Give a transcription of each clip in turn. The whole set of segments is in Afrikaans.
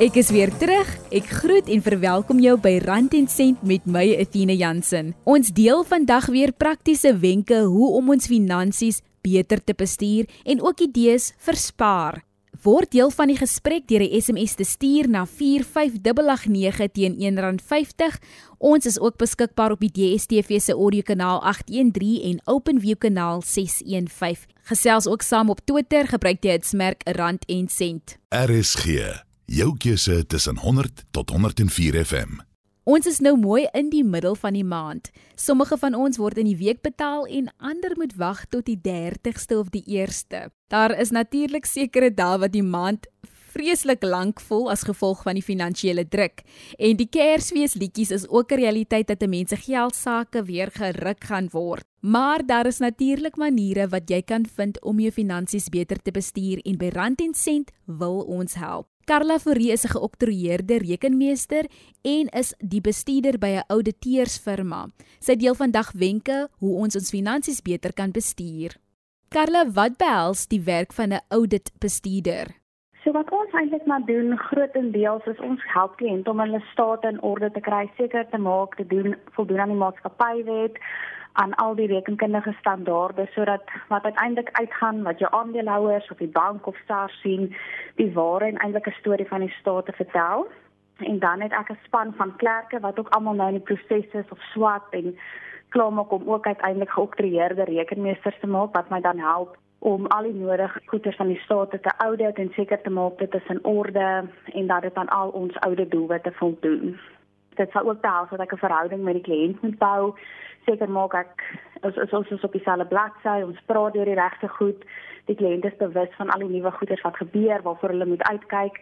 Ek is weer terug. Ek groet en verwelkom jou by Rand en Sent met my Athena Jansen. Ons deel vandag weer praktiese wenke hoe om ons finansies beter te bestuur en ook idees vir spaar. Word deel van die gesprek deur 'n SMS te stuur na 45889 teen R1.50. Ons is ook beskikbaar op die DSTV se audiokanaal 813 en OpenView kanaal 615. Gesels ook saam op Twitter, gebruik jy dit merk rand en sent. RSG Jou keuse tussen 100 tot 104 FM. Ons is nou mooi in die middel van die maand. Sommige van ons word in die week betaal en ander moet wag tot die 30ste of die 1ste. Daar is natuurlik sekere dae wat die maand vreeslik lank voel as gevolg van die finansiële druk. En die Kersfeesliedjies is ook 'n realiteit dat mense geld sake weer geruk gaan word. Maar daar is natuurlik maniere wat jy kan vind om jou finansies beter te bestuur en by Rand en Sent wil ons help. Carla Fourie is 'n geoktroeëerde rekenmeester en is die bestuurder by 'n ouditeursfirma. Sy deel vandag wenke hoe ons ons finansies beter kan bestuur. Carla, wat behels die werk van 'n auditbestuurder? So wat ons eintlik maar doen, grootendeels is ons help kliënte om hulle state in orde te kry, seker te maak te doen voldoen aan die maatskappywet aan al die rekenkundige standaarde sodat wat uiteindelik uitgaan wat jou aandeelhouers of die bank of SARS sien, die ware en eintlike storie van die staat te vertel. En dan het ek 'n span van klerke wat ook almal nou in die proses is of swat en klaar maak om ook uiteindelik geoktroeëerde rekenmeesters te maak wat my dan help om al die nodige goeder van die staat te audit en seker te maak dit is in orde en dat dit aan al ons oude doelwitte voldoen. Dit sal ook behels dat ek 'n verhouding met die kliënt moet bou seker maak ek ons is ons is op dieselfde bladsy, ons praat oor die regte goed. Die kliënt is bewus van al die nuwe goeders wat gebeur, waarvoor hulle moet uitkyk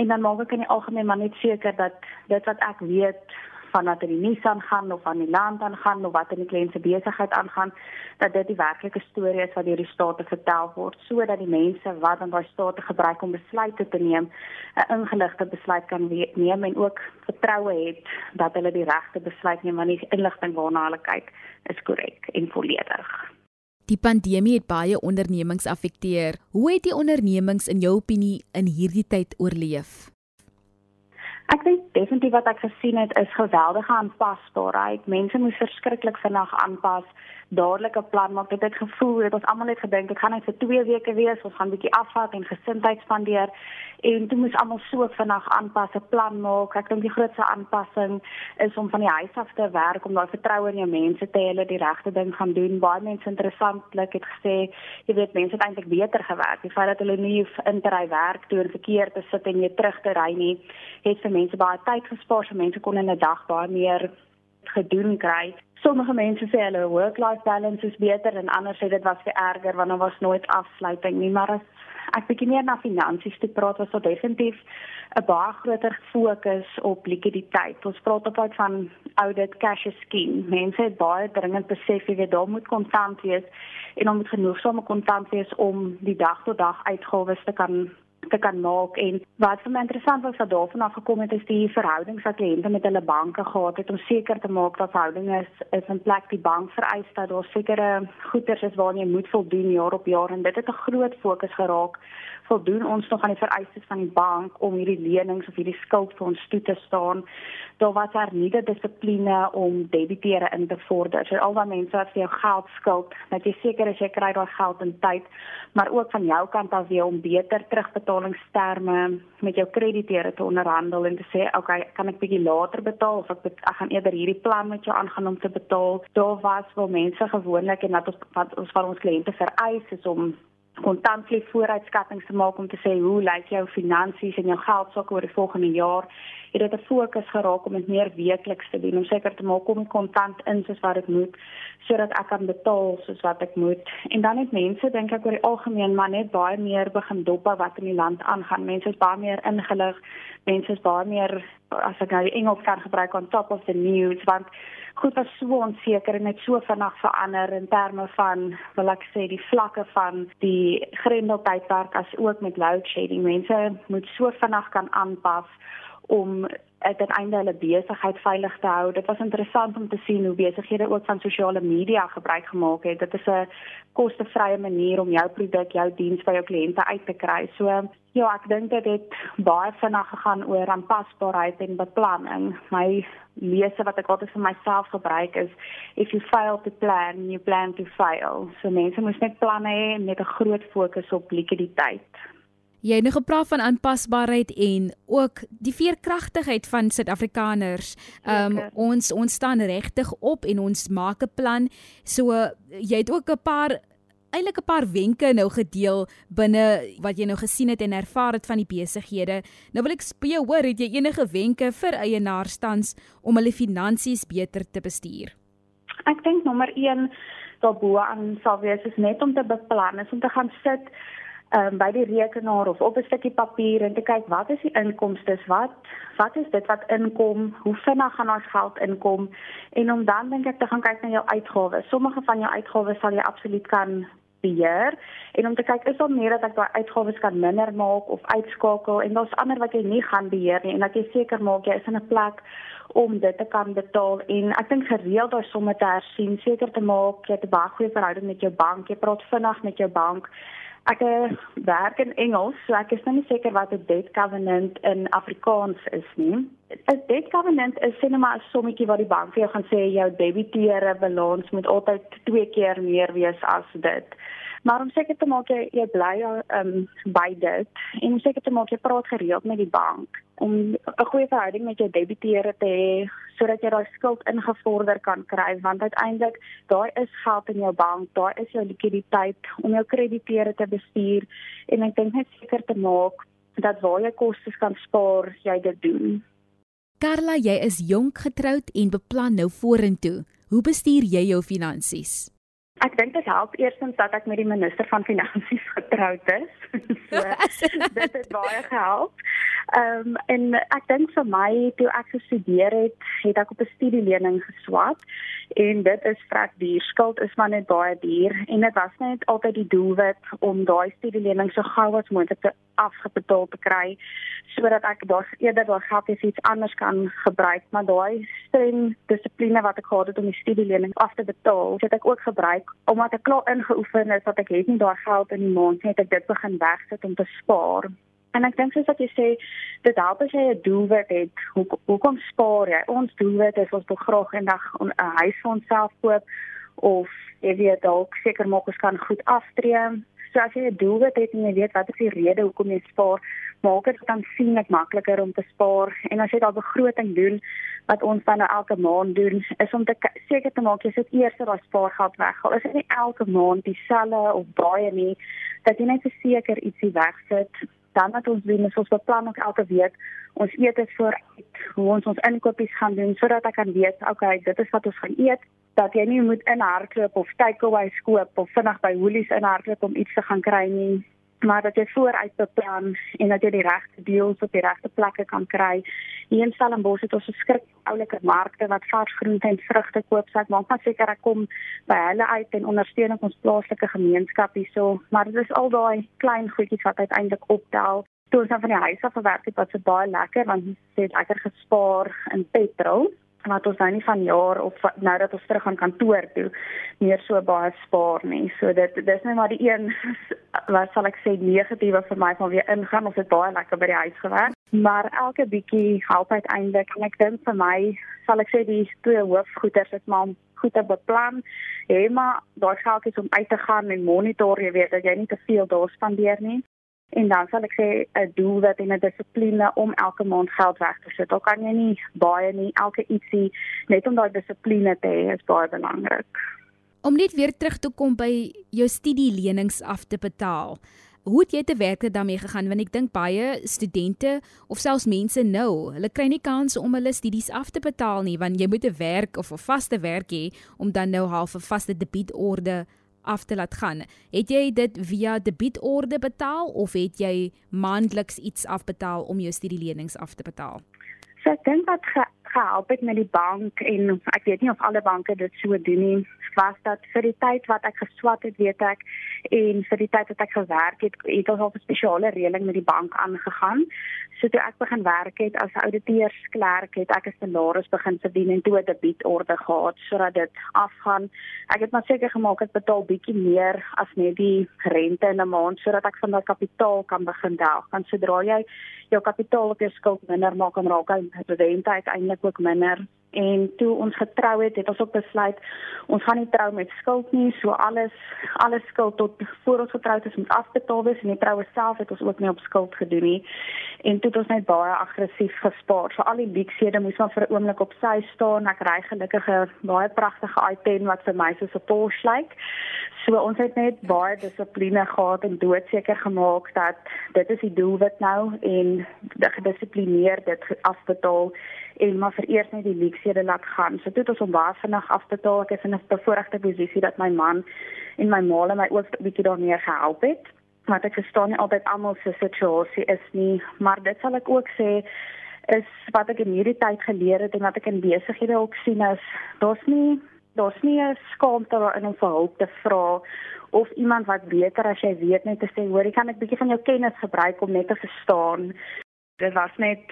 en dan maak ek in die algemeen maar net seker dat dit wat ek weet van wat in die nuus aangaan of aan die land aangaan of wat in die kliënt se besigheid aangaan, dat dit die werklike storie is wat deur die state vertel word sodat die mense wat aan daai state gebruik om besluite te neem, 'n ingeligte besluit kan neem en ook vertroue het dat hulle die regte besluit neem want die inligting waarna hulle kyk is korrek en volledig. Die pandemie het baie ondernemings afekteer. Hoe het die ondernemings in jou opinie in hierdie tyd oorleef? Ek dink definitief wat ek gesien het is geweldige aanpasbaarheid. Mense moes verskriklik vinnig aanpas dadelike plan maak. Dit het gevoel, het ons almal net gedink ek gaan net vir 2 weke wees, ons gaan bietjie afvat en gesindheid spandeer. En toe moes almal so vinnig aanpas, 'n plan maak. Ek dink die grootste aanpassing is om van die huis af te werk om daai vertroue in jou mense te hê hulle die regte ding gaan doen. Baie mense interessantlik het gesê, jy weet mense het eintlik beter gewerk. Die feit dat hulle nie in te ry werk toe en verkeer te sit en weer terug te ry nie, het vir mense baie tyd gespaar. So mense kon in 'n dag baie meer gedoen kry. Sommige mense sê hulle work-life balance is beter en ander sê dit was vir erger want daar was nooit afsluiting nie, maar as ek bietjie meer na finansies te praat was daar definitief 'n baie groter fokus op likwiditeit. Ons praat uit van audit cash scheme. Mense het baie dringend besef jy daar moet kontant wees en moet genoegsame kontant wees om die dag tot dag uitgawes te kan te kan maak en wat vir my interessant was wat daarvan af gekom het is die verhoudings wat kliënte met hulle banke gehad het om seker te maak dat verhoudinge is, is in plek die bank vereis dat daar sekere goederes is waarna jy moet voldoen jaar op jaar en dit het 'n groot fokus geraak voldoen ons nog aan die vereistes van die bank om hierdie lenings of hierdie skuld vir ons toe te staan. Daar was daar nie die dissipline om debiteure in te vorder. So al daai mense wat vir jou geld skuld, dat jy seker is jy kry daai geld in tyd, maar ook van jou kant af weer om beter terugbetalingsterme met jou krediteure te onderhandel en te sê, "Oké, okay, kan ek bietjie later betaal of ek ek gaan eerder hierdie plan met jou aangaan om te betaal." Daar was wel mense gewoonlik en dat ons wat ons van ons kliënte vereis is om kontantvloei vooruitskattings te maak om te sê hoe lyk jou finansies en jou geld sake oor die volgende jaar. Het dit 'n fokus geraak om dit meer weekliks te doen om seker te maak om kontant in soos wat dit moet sodat ek kan betaal soos wat ek moet. En dan het mense dink ek oor die algemeen maar net baie meer begin dop wat in die land aangaan. Mense is baie meer ingelig. Mense is baie meer as ek nou die Engels kan gebruik on top of the news want goed was so onseker en net so vinnig verander in terme van wil ek sê die vlakke van die grendeltydperk as ook met load shedding. Mense moet so vinnig kan aanpas om ten einde hulle besigheid veilig te hou. Dit was interessant om te sien hoe besighede ook van sosiale media gebruik gemaak het. Dit is 'n kostevrye manier om jou produk, jou diens by jou kliënte uit te kry. So ja, ek dink dit het baie vinnig gegaan oor aanpasbaarheid en beplanning. My lese wat ek altyd vir myself gebruik is if you fail to plan, you plan to fail. So mense moet net planne hê met 'n groot fokus op likwiditeit. Jy het nou gepraat van aanpasbaarheid en ook die veerkragtigheid van Suid-Afrikaners. Um ons ons staan regtig op en ons maak 'n plan. So jy het ook 'n paar eintlik 'n paar wenke nou gedeel binne wat jy nou gesien het en ervaar het van die besighede. Nou wil ek speel hoor, het jy enige wenke vir eienaars tans om hulle finansies beter te bestuur? Ek dink nommer 1 daarbo aan sal wees is net om te beplan, is om te gaan sit um, by die rekenaar of op 'n stukkie papier en te kyk wat is die inkomste, wat wat is dit wat inkom, hoe vinnig gaan ons geld inkom? En om dan dink ek te gaan kyk na jou uitgawes. Sommige van jou uitgawes sal jy absoluut kan beheer. En om te kyk is daar meer dat ek daai uitgawes kan minder maak of uitskakel? En daar's ander wat jy nie gaan beheer nie en dat jy seker maak jy is in 'n plek om dit te kan betaal. En ek dink gereeld daai somme te hersien seker te maak jy het 'n baie goeie verhouding met jou bank jy praat vinnig met jou bank Ek eh, werk in Engels, so ek is nou nie seker wat 'n debt covenant in Afrikaans is nie. 'n Debt covenant is net maar 'n sommetjie wat die bank vir jou gaan sê jou debiteure balans moet altyd twee keer meer wees as dit. Maar om seker te maak jy, jy bly um by dit en om seker te maak jy praat gereeld met die bank om 'n goeie verhouding met jou debiteure te hê sodat jy daai skuld ingevorder kan kry want uiteindelik daai is geld in jou bank, daai is jou likwiditeit om jou krediteure te bestuur en ek dink net seker te maak dat waar jy kostes kan spaar, jy dit doen. Carla, jy is jonk getroud en beplan nou vorentoe. Hoe bestuur jy jou finansies? Ek dink dit help eerstens dat ek met die minister van finansies getroud is. so, dit het baie gehelp. Ehm um, en ek dink vir my toe ek gestudeer het, het ek op 'n studielening geswat en dit is vrek duur. Skuld is maar net baie duur en dit was net altyd die doelwit om daai studielening so gou as moontlik te afgebetaal te kry sodat ek daar eerder daai geld vir iets anders kan gebruik, maar daai streng dissipline wat ek gehad het om die studielening af te betaal, het ek ook gebruik omdat ek klaar ingeoefen is dat ek het nie daai geld in die maand nie, het ek dit begin wegsit om te spaar. En ek dink soos wat jy sê, dit help as jy 'n doelwit het. Hoe hoekom spaar jy? Ons doelwit is ons wil graag eendag 'n huis vir onsself koop of jy weet dalk seker maak ons kan goed aftree. So as jy 'n doelwit het en jy weet wat is die rede hoekom jy spaar, maak dit dan sienlik makliker om te spaar. En as jy daai begroting doen wat ons dan nou elke maand doen, is om te seker te maak jy sit eers daai spaargeld weg. Al is dit nie elke maand dieselfde of baie nie, dat jy net seker ietsie wegsit dan wat ons doen is ons beplan ook elke week ons eete vooruit hoe ons ons inkopies gaan doen sodat ek kan weet okay dit is wat ons gaan eet dat jy nie moet inhardloop of takeaway koop of vinnig by Woolies inhardloop om iets te gaan kry nie maar dat jy vooruit beplan en dat jy die regte deals op die regte plekke kan kry. Hier in Stellenbosch het ons 'n skrik oulike markte wat vars groente en vrugte koop. So ek maak maar seker ek kom by hulle uit en ondersteun ons plaaslike gemeenskap hierso. Maar dit is al daai klein goedjies wat uiteindelik optel. Toe ons dan van die huis af gewerk het, was dit baie lekker want ons het lekker gespaar in petrol wat ons nou nie van jaar of nou dat ons terug aan kantoor toe meer so baie spaar nie. So dit dis net maar die een wat sal ek sê negatiewe vir my van weer ingaan of dit baie lekker by die huis gewerk. Maar elke bietjie help uiteindelik en ek dink vir my sal ek sê die twee hoofgoeders is maar goed te beplan. Hê maar daai geld is om uit te gaan en monitor jy weet dat jy nie te veel daar spandeer nie. En dan sal ek sê 'n doel wat en 'n dissipline om elke maand geld weg te sit. Al kan jy nie baie nie, elke ietsie net om daai dissipline te hê is baie belangrik. Om net weer terug te kom by jou studielenings af te betaal. Hoe het jy te werk daarmee gegaan want ek dink baie studente of selfs mense nou, hulle kry nie kans om hulle studies af te betaal nie want jy moet 'n werk of 'n vaste werk hê om dan nou half 'n vaste debietorde af te laat gaan. Het jy dit via debietorde betaal of het jy maandeliks iets afbetaal om jou studielenings af te betaal? So ek dink wat ge gehelp het met die bank en ek weet nie of alle banke dit so doen nie, was dat vir die tyd wat ek geswat het, weet ek, en vir die tyd wat ek gewerk het, het ons al 'n spesiale reëling met die bank aangegaan. So toe ek begin werk het as ouditeursklerk het ek 'n salaris begin verdien en toe 'n debietorde gehad sodat dit afgaan. Ek het maar seker gemaak ek betaal bietjie meer as net die rente in 'n maand sodat ek van daai kapitaal kan begin delg. Want sodra jy jou kapitaal op jou skuld minder maak, dan raak hy rente uiteindelik ook minder en toe ons getrou het, het ons ook besluit ons gaan nie trou met skuld nie, so alles alles skuld tot voor ons getroud is moet afbetaal wees en die troue self het ons ook nie op skuld gedoen nie. En toe het ons net baie aggressief gespaar. So al die luksede moes maar vir 'n oomblik op sy staan. Ek ry gelukkig 'n baie pragtige i10 wat vir my soos 'n Porsche lyk. So ons het net baie dissipline gehad en doodseker gemaak dat dit is die doelwit nou en gedissiplineerd dit afbetaal en maar vir eers net die leksede laat gaan. So dit is om baie vinnig af te betaal. Ek is in 'n bevoordeelde posisie dat my man en my ma my ook 'n bietjie daarmee gehelp het. Maar ek verstaan nie altyd almal se situasie is nie, maar dit sal ek ook sê is wat ek in hierdie tyd geleer het en wat ek in besighede ook sien is daar's nie daar's nie 'n skaamte waarin om hulp te vra of iemand wat beter as jy weet net te sê hoor ek kan 'n bietjie van jou kennis gebruik om net te verstaan dit was net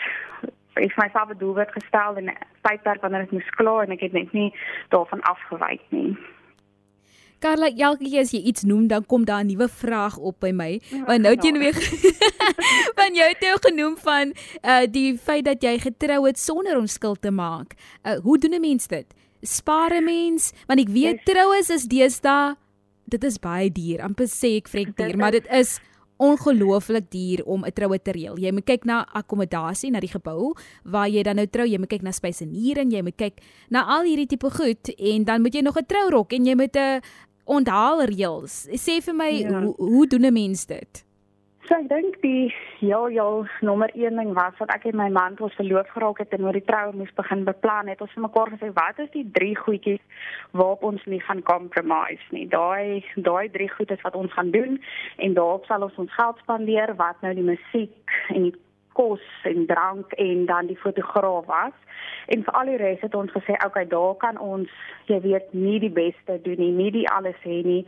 ek het myself 'n doelwit gestel en tydperk wanneer ek moes klaar en ek het net nie daarvan afgewyk nie. Carla, elke keer as jy iets noem, dan kom daar 'n nuwe vraag op by my. Ja, Want nou het jy nou weer van jou het jy genoem van uh die feit dat jy getrou het sonder om skuld te maak. Uh hoe doen 'n mens dit? Spaar 'n mens? Want ek weet troues is deesdae dit is baie duur. Amper sê ek vrek duur, maar dit is ongelooflik duur om 'n troue te reël. Jy moet kyk na akkommodasie, na die gebou waar jy dan nou trou, jy moet kyk na spyseniere en jy moet kyk na al hierdie tipe goed en dan moet jy nog 'n trourok en jy moet 'n onthaal reëls. Sê vir my, ja. hoe, hoe doen 'n mens dit? So ek dink die ja ja nommer 1 ding was dat ek en my man ons verloof geraak het en oor die troue moes begin beplan het ons vir mekaar gesê wat is die drie goedjies waarop ons nie gaan compromise nie. Daai daai drie goed is wat ons gaan doen en daarop sal ons ons geld spandeer wat nou die musiek en die kos en drank en dan die fotograaf was. En vir al die res het ons gesê, okay, daar kan ons, jy weet, nie die beste doen nie, nie die alles hê nie.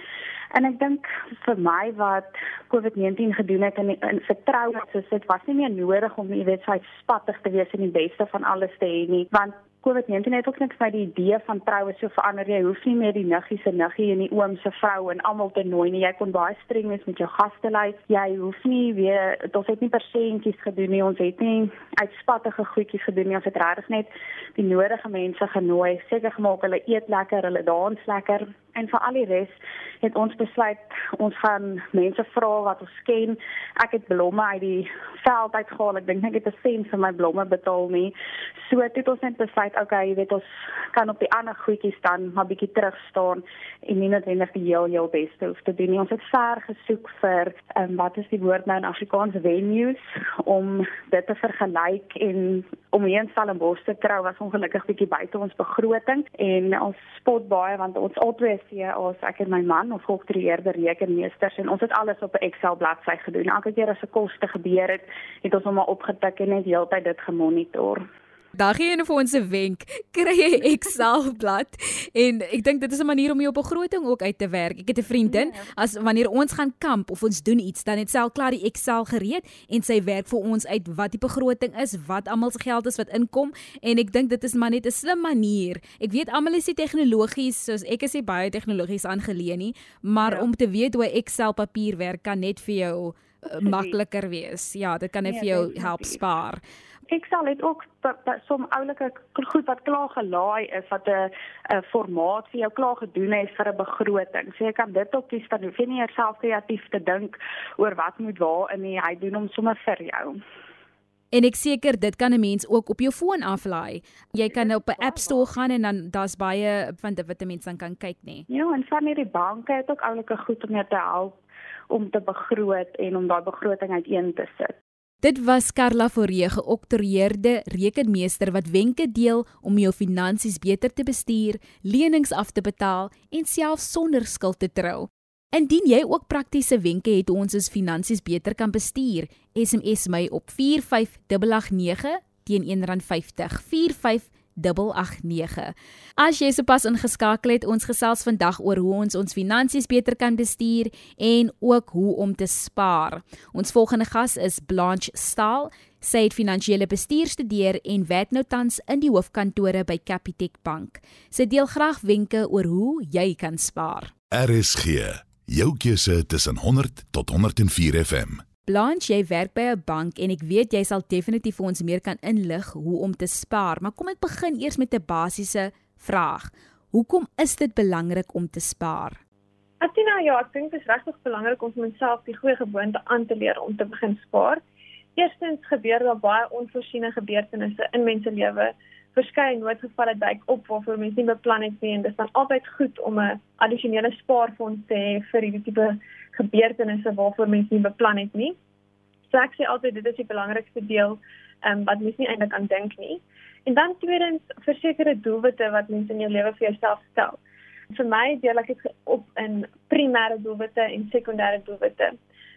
En ek dink vir my wat COVID-19 gedoen het in in vertroue, so dit was nie meer nodig om jy weet, so spattig te wees en die beste van alles te hê nie, want COVID-19 het ook net vir die idee van troue so verander. Jy hoef nie meer die niggie se niggie en die oom se vrou en almal te nooi nie. Jy kon baie streng wees met jou gastelys. Jy hoef nie weer ons het nie persentjies gedoen nie. Ons het nie uitspattige goedjies gedoen nie. Ons het regtig net die nodige mense genooi. Seker gemaak hulle eet lekker, hulle dans lekker en vir al die res het ons besluit ons gaan mense vra wat ons ken. Ek het blomme uit die veld uitgehaal. Ek dink ek het 'n sent vir my blomme betaal nie. So het ons net besluit, okay, jy weet ons kan op die ander goedjies dan maar bietjie terug staan en nie noodwendig die heel heel beste hoef te doen nie. Ons het ver gesoek vir um, wat is die woord nou in Afrikaans venues om dit te vergelyk en om hier in Stellenbosch te trou was ongelukkig bietjie buite ons begroting en ons spot baie want ons albei CA's, ek en my man, ons geoktreerde rekenmeesters en ons het alles op 'n Excel bladsy gedoen. Elke keer as 'n koste gebeur het, het ons hom maar opgetik en net heeltyd dit gemonitor. Daar gee jy vir ons 'n wenk. Kry jy Excel blad en ek dink dit is 'n manier om jou begroting ook uit te werk. Ek het 'n vriendin ja. as wanneer ons gaan kamp of ons doen iets, dan het sy al klaar die Excel gereed en sy werk vir ons uit wat die begroting is, wat almal se geld is wat inkom en ek dink dit is maar net 'n slim manier. Ek weet almal is nie tegnologies soos ek is nie baie tegnologies aangeleë nie, maar ja. om te weet hoe Excel papier werk kan net vir jou uh, makliker wees. Ja, dit kan net ja, vir jou help spaar. Excel het ook som oulike goed wat klaar gelaai is wat 'n formaat vir jou klaar gedoen het vir 'n begroting. So jy kan dit op kies dan hoef jy nie jouself kreatief te dink oor wat moet waar in nie. Hy doen hom sommer vir jou. En ek seker dit kan 'n mens ook op jou foon aflaai. Jy kan op 'n App Store gaan en dan daar's baie van dit wat 'n mens dan kan kyk, nê. Ja, en van hierdie banke het ook oulike goed om jou te help om te begroot en om daai begroting uiteen te sit. Dit was Karla Forrie, geoktroeëerde rekenmeester wat wenke deel om jou finansies beter te bestuur, lenings af te betaal en self sonder skuld te trou. Indien jy ook praktiese wenke het hoe ons ons finansies beter kan bestuur, SMS my op 45889 teen R1.50. 45889 0891104589. As jy sopas ingeskakel het, ons gesels vandag oor hoe ons ons finansies beter kan bestuur en ook hoe om te spaar. Ons volgende gas is Blanche Staal. Sy het finansiële bestuur studeer en werk nou tans in die hoofkantore by Capitec Bank. Sy deel graag wenke oor hoe jy kan spaar. RSG, jou keuse tussen 100 tot 104 FM. Blanche, jy werk by 'n bank en ek weet jy sal definitief vir ons meer kan inlig hoe om te spaar, maar kom ek begin eers met 'n basiese vraag. Hoekom is dit belangrik om te spaar? Atina, ja, ek dink dit is regtig belangrik om myself die goeie gewoonte aan te leer om te begin spaar. Eerstens gebeur daar baie onvoorsiene gebeurtenisse in mense lewe. Verskeie noodgevalle duik op waarvoor mense nie beplan het nie en dit is dan altyd goed om 'n addisionele spaarfonds te hê vir hierdie tipe gebeurtenisse waarvoor mense nie beplan het nie. So ek sê altyd dit is die belangrikste deel ehm um, wat mens nie eintlik aan dink nie. En dan tweedens versekerde doelwitte wat mense in jou lewe vir jouself stel. Vir my deel ek dit op in primêre doelwitte en sekondêre doelwitte.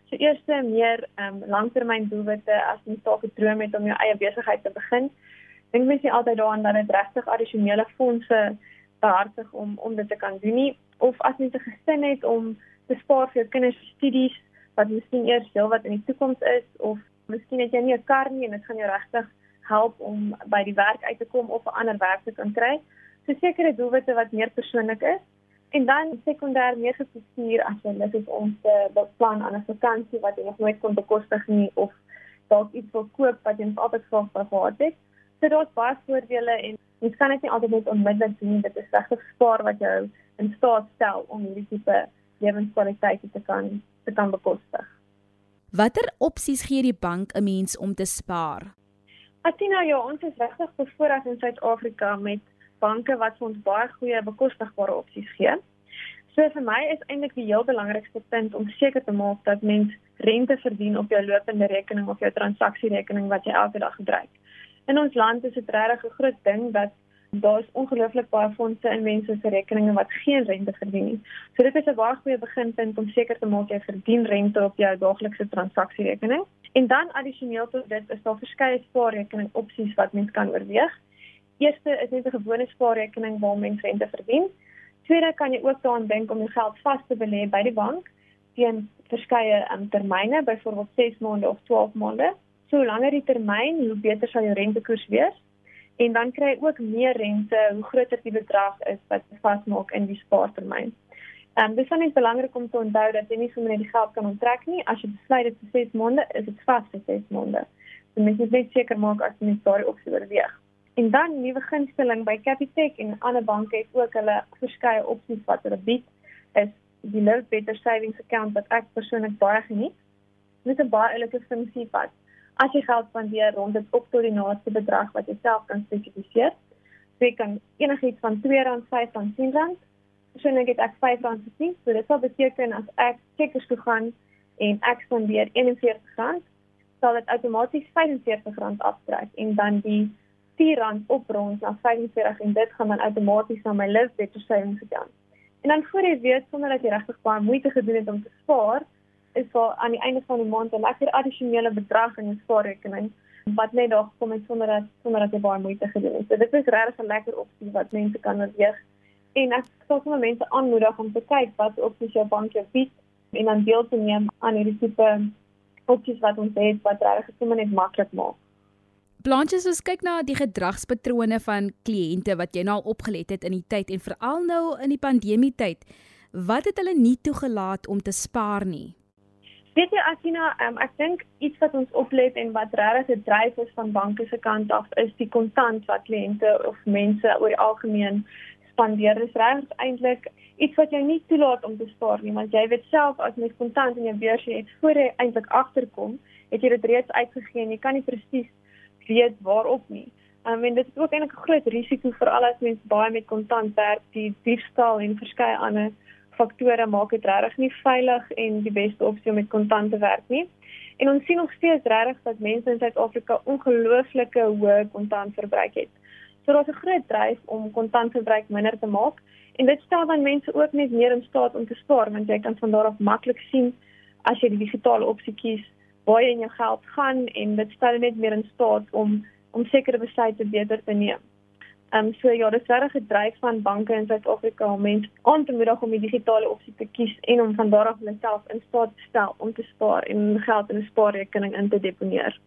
So eerste meer ehm um, langtermyn doelwitte as jy dalk 'n droom het om jou eie besigheid te begin. Dink mens nie altyd daaraan dat dit regtig addisionele fondse behartig om om dit te kan doen nie of as jy 'n gesin het om te spaar vir jou kinders studies wat miskien eers heel wat in die toekoms is of miskien het jy nie 'n kar nie en dit gaan jou regtig help om by die werk uit te kom of 'n ander werk te kan kry. So sekere doelwitte wat meer persoonlik is en dan sekondêr meer gefokuseer as jy lus is om te beplan aan 'n vakansie wat jy nog nooit kon bekostig nie of dalk iets wil koop wat jy nog altyd graag wou gehad het. So daar's baie voordele en jy kan dit nie altyd net onmiddellik doen. Dit is regtig spaar wat jou in staat stel om hierdie tipe lewenskwaliteit te kan te kan bekostig. Watter opsies gee die bank 'n mens om te spaar? Atina, ja, ons is regtig bevoorreg in Suid-Afrika met banke wat ons baie goeie bekostigbare opsies gee. So vir my is eintlik die heel belangrikste punt om seker te maak dat mens rente verdien op jou lopende rekening of jou transaksierekening wat jy elke dag gebruik. In ons land is dit regtig 'n groot ding dat daar's ongelooflik baie fondse in mense se rekeninge wat geen rente verdien nie. So dit is 'n baie goeie beginpunt om seker te maak jy verdien rente op jou daaglikse transaksierekening. En dan addisioneel tot dit is daar verskeie spaarrekening opsies wat mens kan oorweeg. Eerste is net 'n gewone spaarrekening waar mens rente verdien. Tweede kan jy ook daaraan dink om jou geld vas te belê by die bank teen verskeie um, termyne, byvoorbeeld 6 maande of 12 maande. So langer die termyn, hoe beter sal jou rentekoers wees en dan kry jy ook meer rente hoe groter die bedrag is wat jy vasmaak in die spaartermyn. Ehm um, dis dan is belangrik om te onthou dat jy nie sommer net die geld kan onttrek nie. As jy besluit dit vir 6 maande, is dit vas vir 6 maande. So moet net seker maak as jy net daai opsie oorweeg. En dan nuwe gunsteling by Capitec en ander banke het ook hulle verskeie opsies wat hulle bied is die Live Better Savings Account wat ek persoonlik baie geniet. Dit is 'n baie oulike funksie wat as jy geld spandeer rond dit op tot die naaste bedrag wat jy self kan spesifiseer. So jy kan enigiets van R2, R5, R10. Persoonlik het ek R5 gesien, so dit sal beteken as ek checkers toe gaan en ek spandeer R41, sal dit outomaties R45 aftrek en dan die R4 oprond na 45 en dit gaan dan outomaties na my Live Better Savings account. En dan voor jy weet sonder dat jy regtig baie moeite gedoen het om te spaar, is daar aan die einde van die maand 'n lekker addisionele bedrag in jou spaarrekening wat net daar gekom het sonder dat sonder dat jy baie moeite gedoen het. So dit is regtig 'n lekker opsie wat mense kan oorweeg. En ek sal sommer mense aanmoedig om te kyk wat opsies jou bank jou bied en dan deel te neem aan hierdie tipe opsies wat ons het wat regtig sommer net maklik maak. Blanches ons kyk na die gedragspatrone van kliënte wat jy nou opgelet het in die tyd en veral nou in die pandemie tyd. Wat het hulle nie toegelaat om te spaar nie? Weet jy Asina, um, ek dink iets wat ons oplet en wat regtig 'n dryf is van banke se kant af is die kontant wat kliënte of mense oor die algemeen spandeer. Dit is regtig eintlik iets wat jy nie toelaat om te spaar nie, want jy weet self as jy kontant in jou beurs het voor jy eintlik agterkom, het jy dit reeds uitgegee en jy kan nie presies weet waarop nie. Um, en dit is ook eintlik 'n groot risiko vir al die mense baie met kontant werk, die diefstal en verskeie ander faktore maak dit regtig nie veilig en die beste opsie om met kontant te werk nie. En ons sien nog steeds regtig dat mense in Suid-Afrika ongelooflike hoë kontantverbruik het. So daar's 'n groot dryf om kontantverbruik minder te maak en dit stel dan mense ook net meer in staat om te spaar want jy kan van daar af maklik sien as jy die digitale opsie kies waar jy jou geld gaan en dit stel net meer in staat om om sekere besluite beter te neem. Ehm um, so ja, dis regtig gedryf van banke in Suid-Afrika om mense aan te moedig om die digitale opsie te kies en om van daar af hulle self in staat te stel om te spaar en geld in 'n spaarrekening in te deponeer.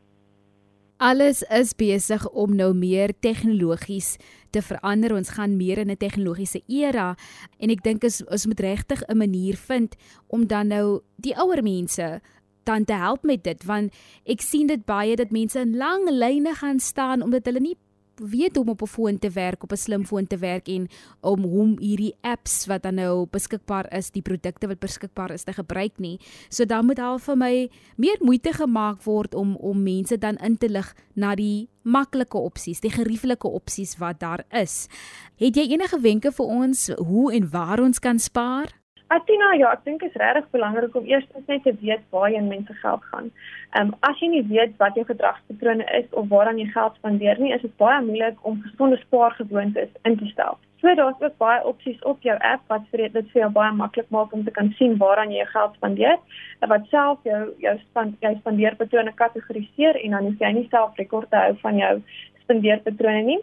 Alles is besig om nou meer tegnologies te verander. Ons gaan meer in 'n tegnologiese era en ek dink is ons moet regtig 'n manier vind om dan nou die ouer mense dan te help met dit want ek sien dit baie dat mense in lang lyne gaan staan omdat hulle nie weet hoe om op 'n foon te werk, op 'n slimfoon te werk en om hoe hierdie apps wat dan nou beskikbaar is, die produkte wat beskikbaar is te gebruik nie. So dan moet al vir my meer moeite gemaak word om om mense dan in te lig na die maklike opsies, die gerieflike opsies wat daar is. Het jy enige wenke vir ons hoe en waar ons kan spaar? Atina, ja, ek dink dit is regtig belangrik om eers net te weet waar jy mense geld gaan. Ehm um, as jy nie weet wat jou gedragspatrone is of waaraan jy geld spandeer nie, is dit baie moeilik om gesonde spaargewoontes in te stel. So daar's ook baie opsies op jou app wat vir dit vir jou baie maklik maak om te kan sien waaraan jy jou geld spandeer, wat self jou jou span jou spandeerpatrone kategoriseer en dan hoef jy nie self rekord te hou van jou spandeerpatrone nie.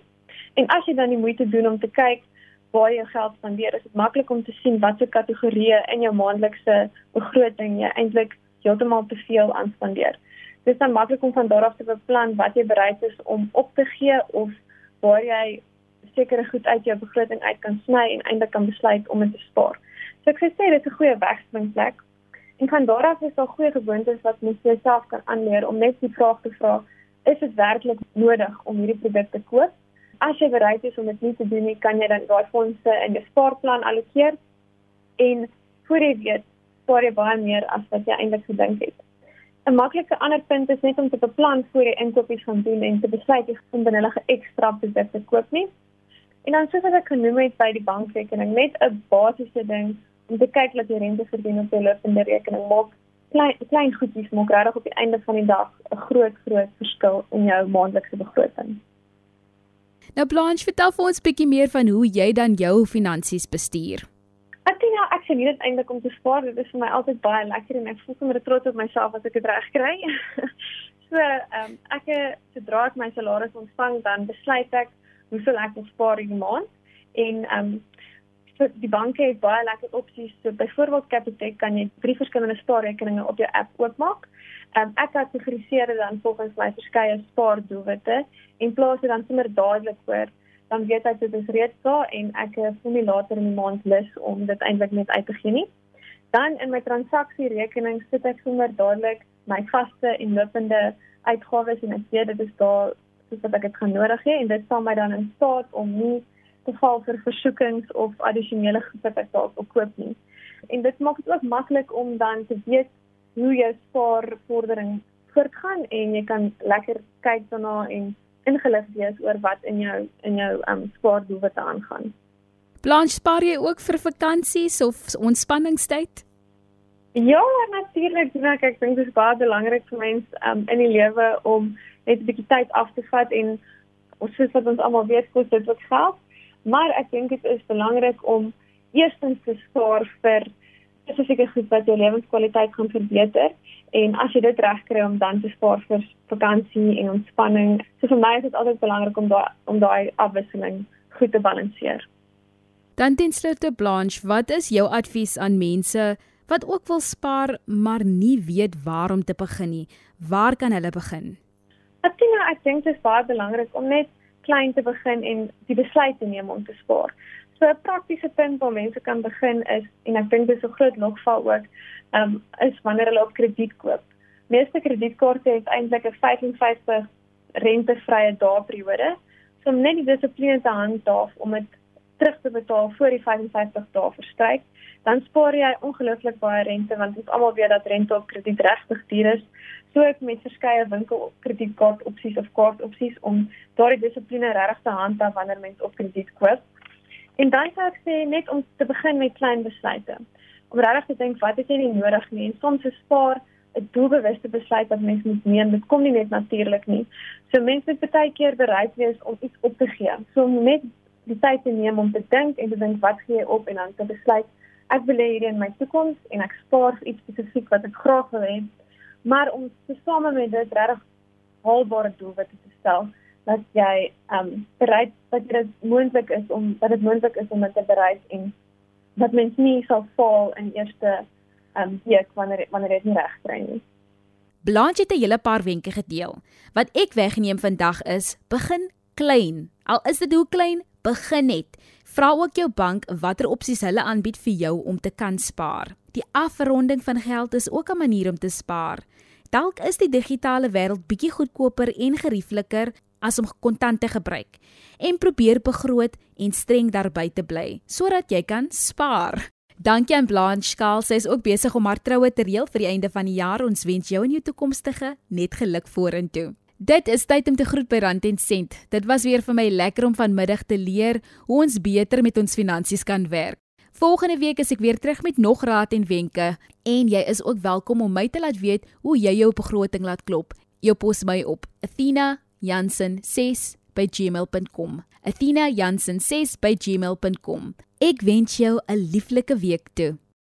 En as jy dan die moeite doen om te kyk waar jy geld spandeer, is dit maklik om te sien watter kategorieë in jou maandelikse begroting jy eintlik heeltemal te veel aan spandeer. Dit is dan maklik om van daar af te beplan wat jy bereid is om op te gee of waar jy sekere goed uit jou begroting uit kan sny en eintlik kan besluit om dit te spaar. So ek sê dit is 'n goeie wegspringplek. En van daar af is daar goeie gewoontes wat mens jouself kan aanleer om net die vraag te vra: Is dit werklik nodig om hierdie produk te koop? As jy bereid is om dit nie te doen nie, kan jy dan daai fondse in jou spaarplan allokeer en voor jy weet, spaar jy baie meer as wat jy eintlik gedink het. 'n Maklike ander punt is net om te beplan voor jy inkopies gaan doen en te besluit jy gaan binne 'n ekstra produkte koop nie. En dan soos ek genoem het by die bankrekening, net 'n basiese ding om te kyk dat jy rente verdien op jou lopende rekening maak klein klein goedjies maak regtig op die einde van die dag 'n groot groot verskil in jou maandelikse begroting. Nou Blanche, vertel vir ons 'n bietjie meer van hoe jy dan jou finansies bestuur. Ek dink nou ek sien dit eintlik om te spaar. Dit is vir my altyd baie lekker en ek voel sommer trots op myself as ek dit reg kry. so, ehm um, ek sodra ek my salaris ontvang, dan besluit ek hoeveel ek wil spaar 'n maand en ehm um, so die banke het baie lekker opsies. So byvoorbeeld Capitec kan jy drie verskillende spaarrekeninge op jou app oopmaak. Um, ek kategoriseer dit dan volgens my verskeie spaardoelwitte en plaas dit dan sommer dadelik oor. Dan weet ek dit is reeds daar en ek voel nie later in die maand lus om dit eintlik net uit te gee nie. Dan in my transaksierekening sit ek sommer dadelik my vaste en lopende uitgawes en ek weet dit is daar soos wat ek dit gaan nodig hê en dit sal my dan in staat om nie te val vir versoekings of addisionele goed wat ek dalk wil koop nie. En dit maak dit ook maklik om dan te weet hoe jou spaarvordering voortgaan en jy kan lekker kyk daarna en ingelig wees oor wat in jou in jou um spaardoelwitte aangaan. Blanche, spaar jy ook vir vakansies of ontspanningstyd? Ja, natuurlik, ek ek dink dit is baie belangrik vir mense um in die lewe om net 'n bietjie tyd af te vat en ons sê wat ons almal weet kos dit wat geld, maar ek dink dit is belangrik om eerstens te spaar vir spesifieke goed wat jou lewenskwaliteit gaan verbeter en as jy dit regkry om dan te spaar vir vakansie en ontspanning. So vir my is dit altyd belangrik om daai om daai afwisseling goed te balanseer. Dan ten slotte Blanche, wat is jou advies aan mense wat ook wil spaar maar nie weet waar om te begin nie? Waar kan hulle begin? Ek dink ek dink dit is baie belangrik om net klein te begin en die besluit te neem om te spaar. So 'n praktiese punt waar mense kan begin is en ek dink dis 'n groot lokval ook, um, is wanneer hulle op krediet koop. Meeste kredietkaarte het eintlik 'n 55 rentevrye daagperiode. So om net die dissipline te handhaaf om dit terug te betaal voor die 55 dae verstryk, dan spaar jy ongelooflik baie rente want ons almal weet dat rente op krediet regtig duur is. So ek met verskeie winkel kredietkaart opsies of kaart opsies om daardie dissipline regtig te handhaaf wanneer mens op krediet koop. En dan sou ek sê net om te begin met klein besluite. Om regtig te dink wat het jy nie nodig nie en soms is spaar 'n doelbewuste besluit wat mens moet neem. Dit kom nie net natuurlik nie. So mense moet baie keer bereid wees om iets op te gee. So om net die tyd te neem om te dink en te dink wat gee jy op en dan te besluit ek wil hê hierdie in my toekoms en ek spaar vir iets spesifiek wat ek graag wil hê. Maar om te same met dit regtig haalbare doelwitte te stel dat jy ehm um, bereid dat dit moontlik is om dat dit moontlik is om dit te bereik en dat mens nie sal faal in eerste ehm um, week wanneer wanneer dit nie reg kry nie. Blanche het 'n hele paar wenke gedeel. Wat ek wegneem vandag is: begin klein. Al is dit hoe klein, begin net. Vra ook jou bank watter opsies hulle aanbied vir jou om te kan spaar. Die afronding van geld is ook 'n manier om te spaar. Dalk is die digitale wêreld bietjie goedkoper en geriefliker as om kontant te gebruik. En probeer begroot en streng daarby te bly sodat jy kan spaar. Dankie aan Blanche Skaal, sy is ook besig om haar troue te reël vir die einde van die jaar. Ons wens jou en jou toekomstige net geluk vorentoe. Dit is tyd om te groet by Rand en Sent. Dit was weer vir my lekker om vanmiddag te leer hoe ons beter met ons finansies kan werk. Volgende week is ek weer terug met nog raad en wenke en jy is ook welkom om my te laat weet hoe jy jou begroting laat klop. Jy pos my op athena.jansen6@gmail.com. athena.jansen6@gmail.com. Ek wens jou 'n lieflike week toe.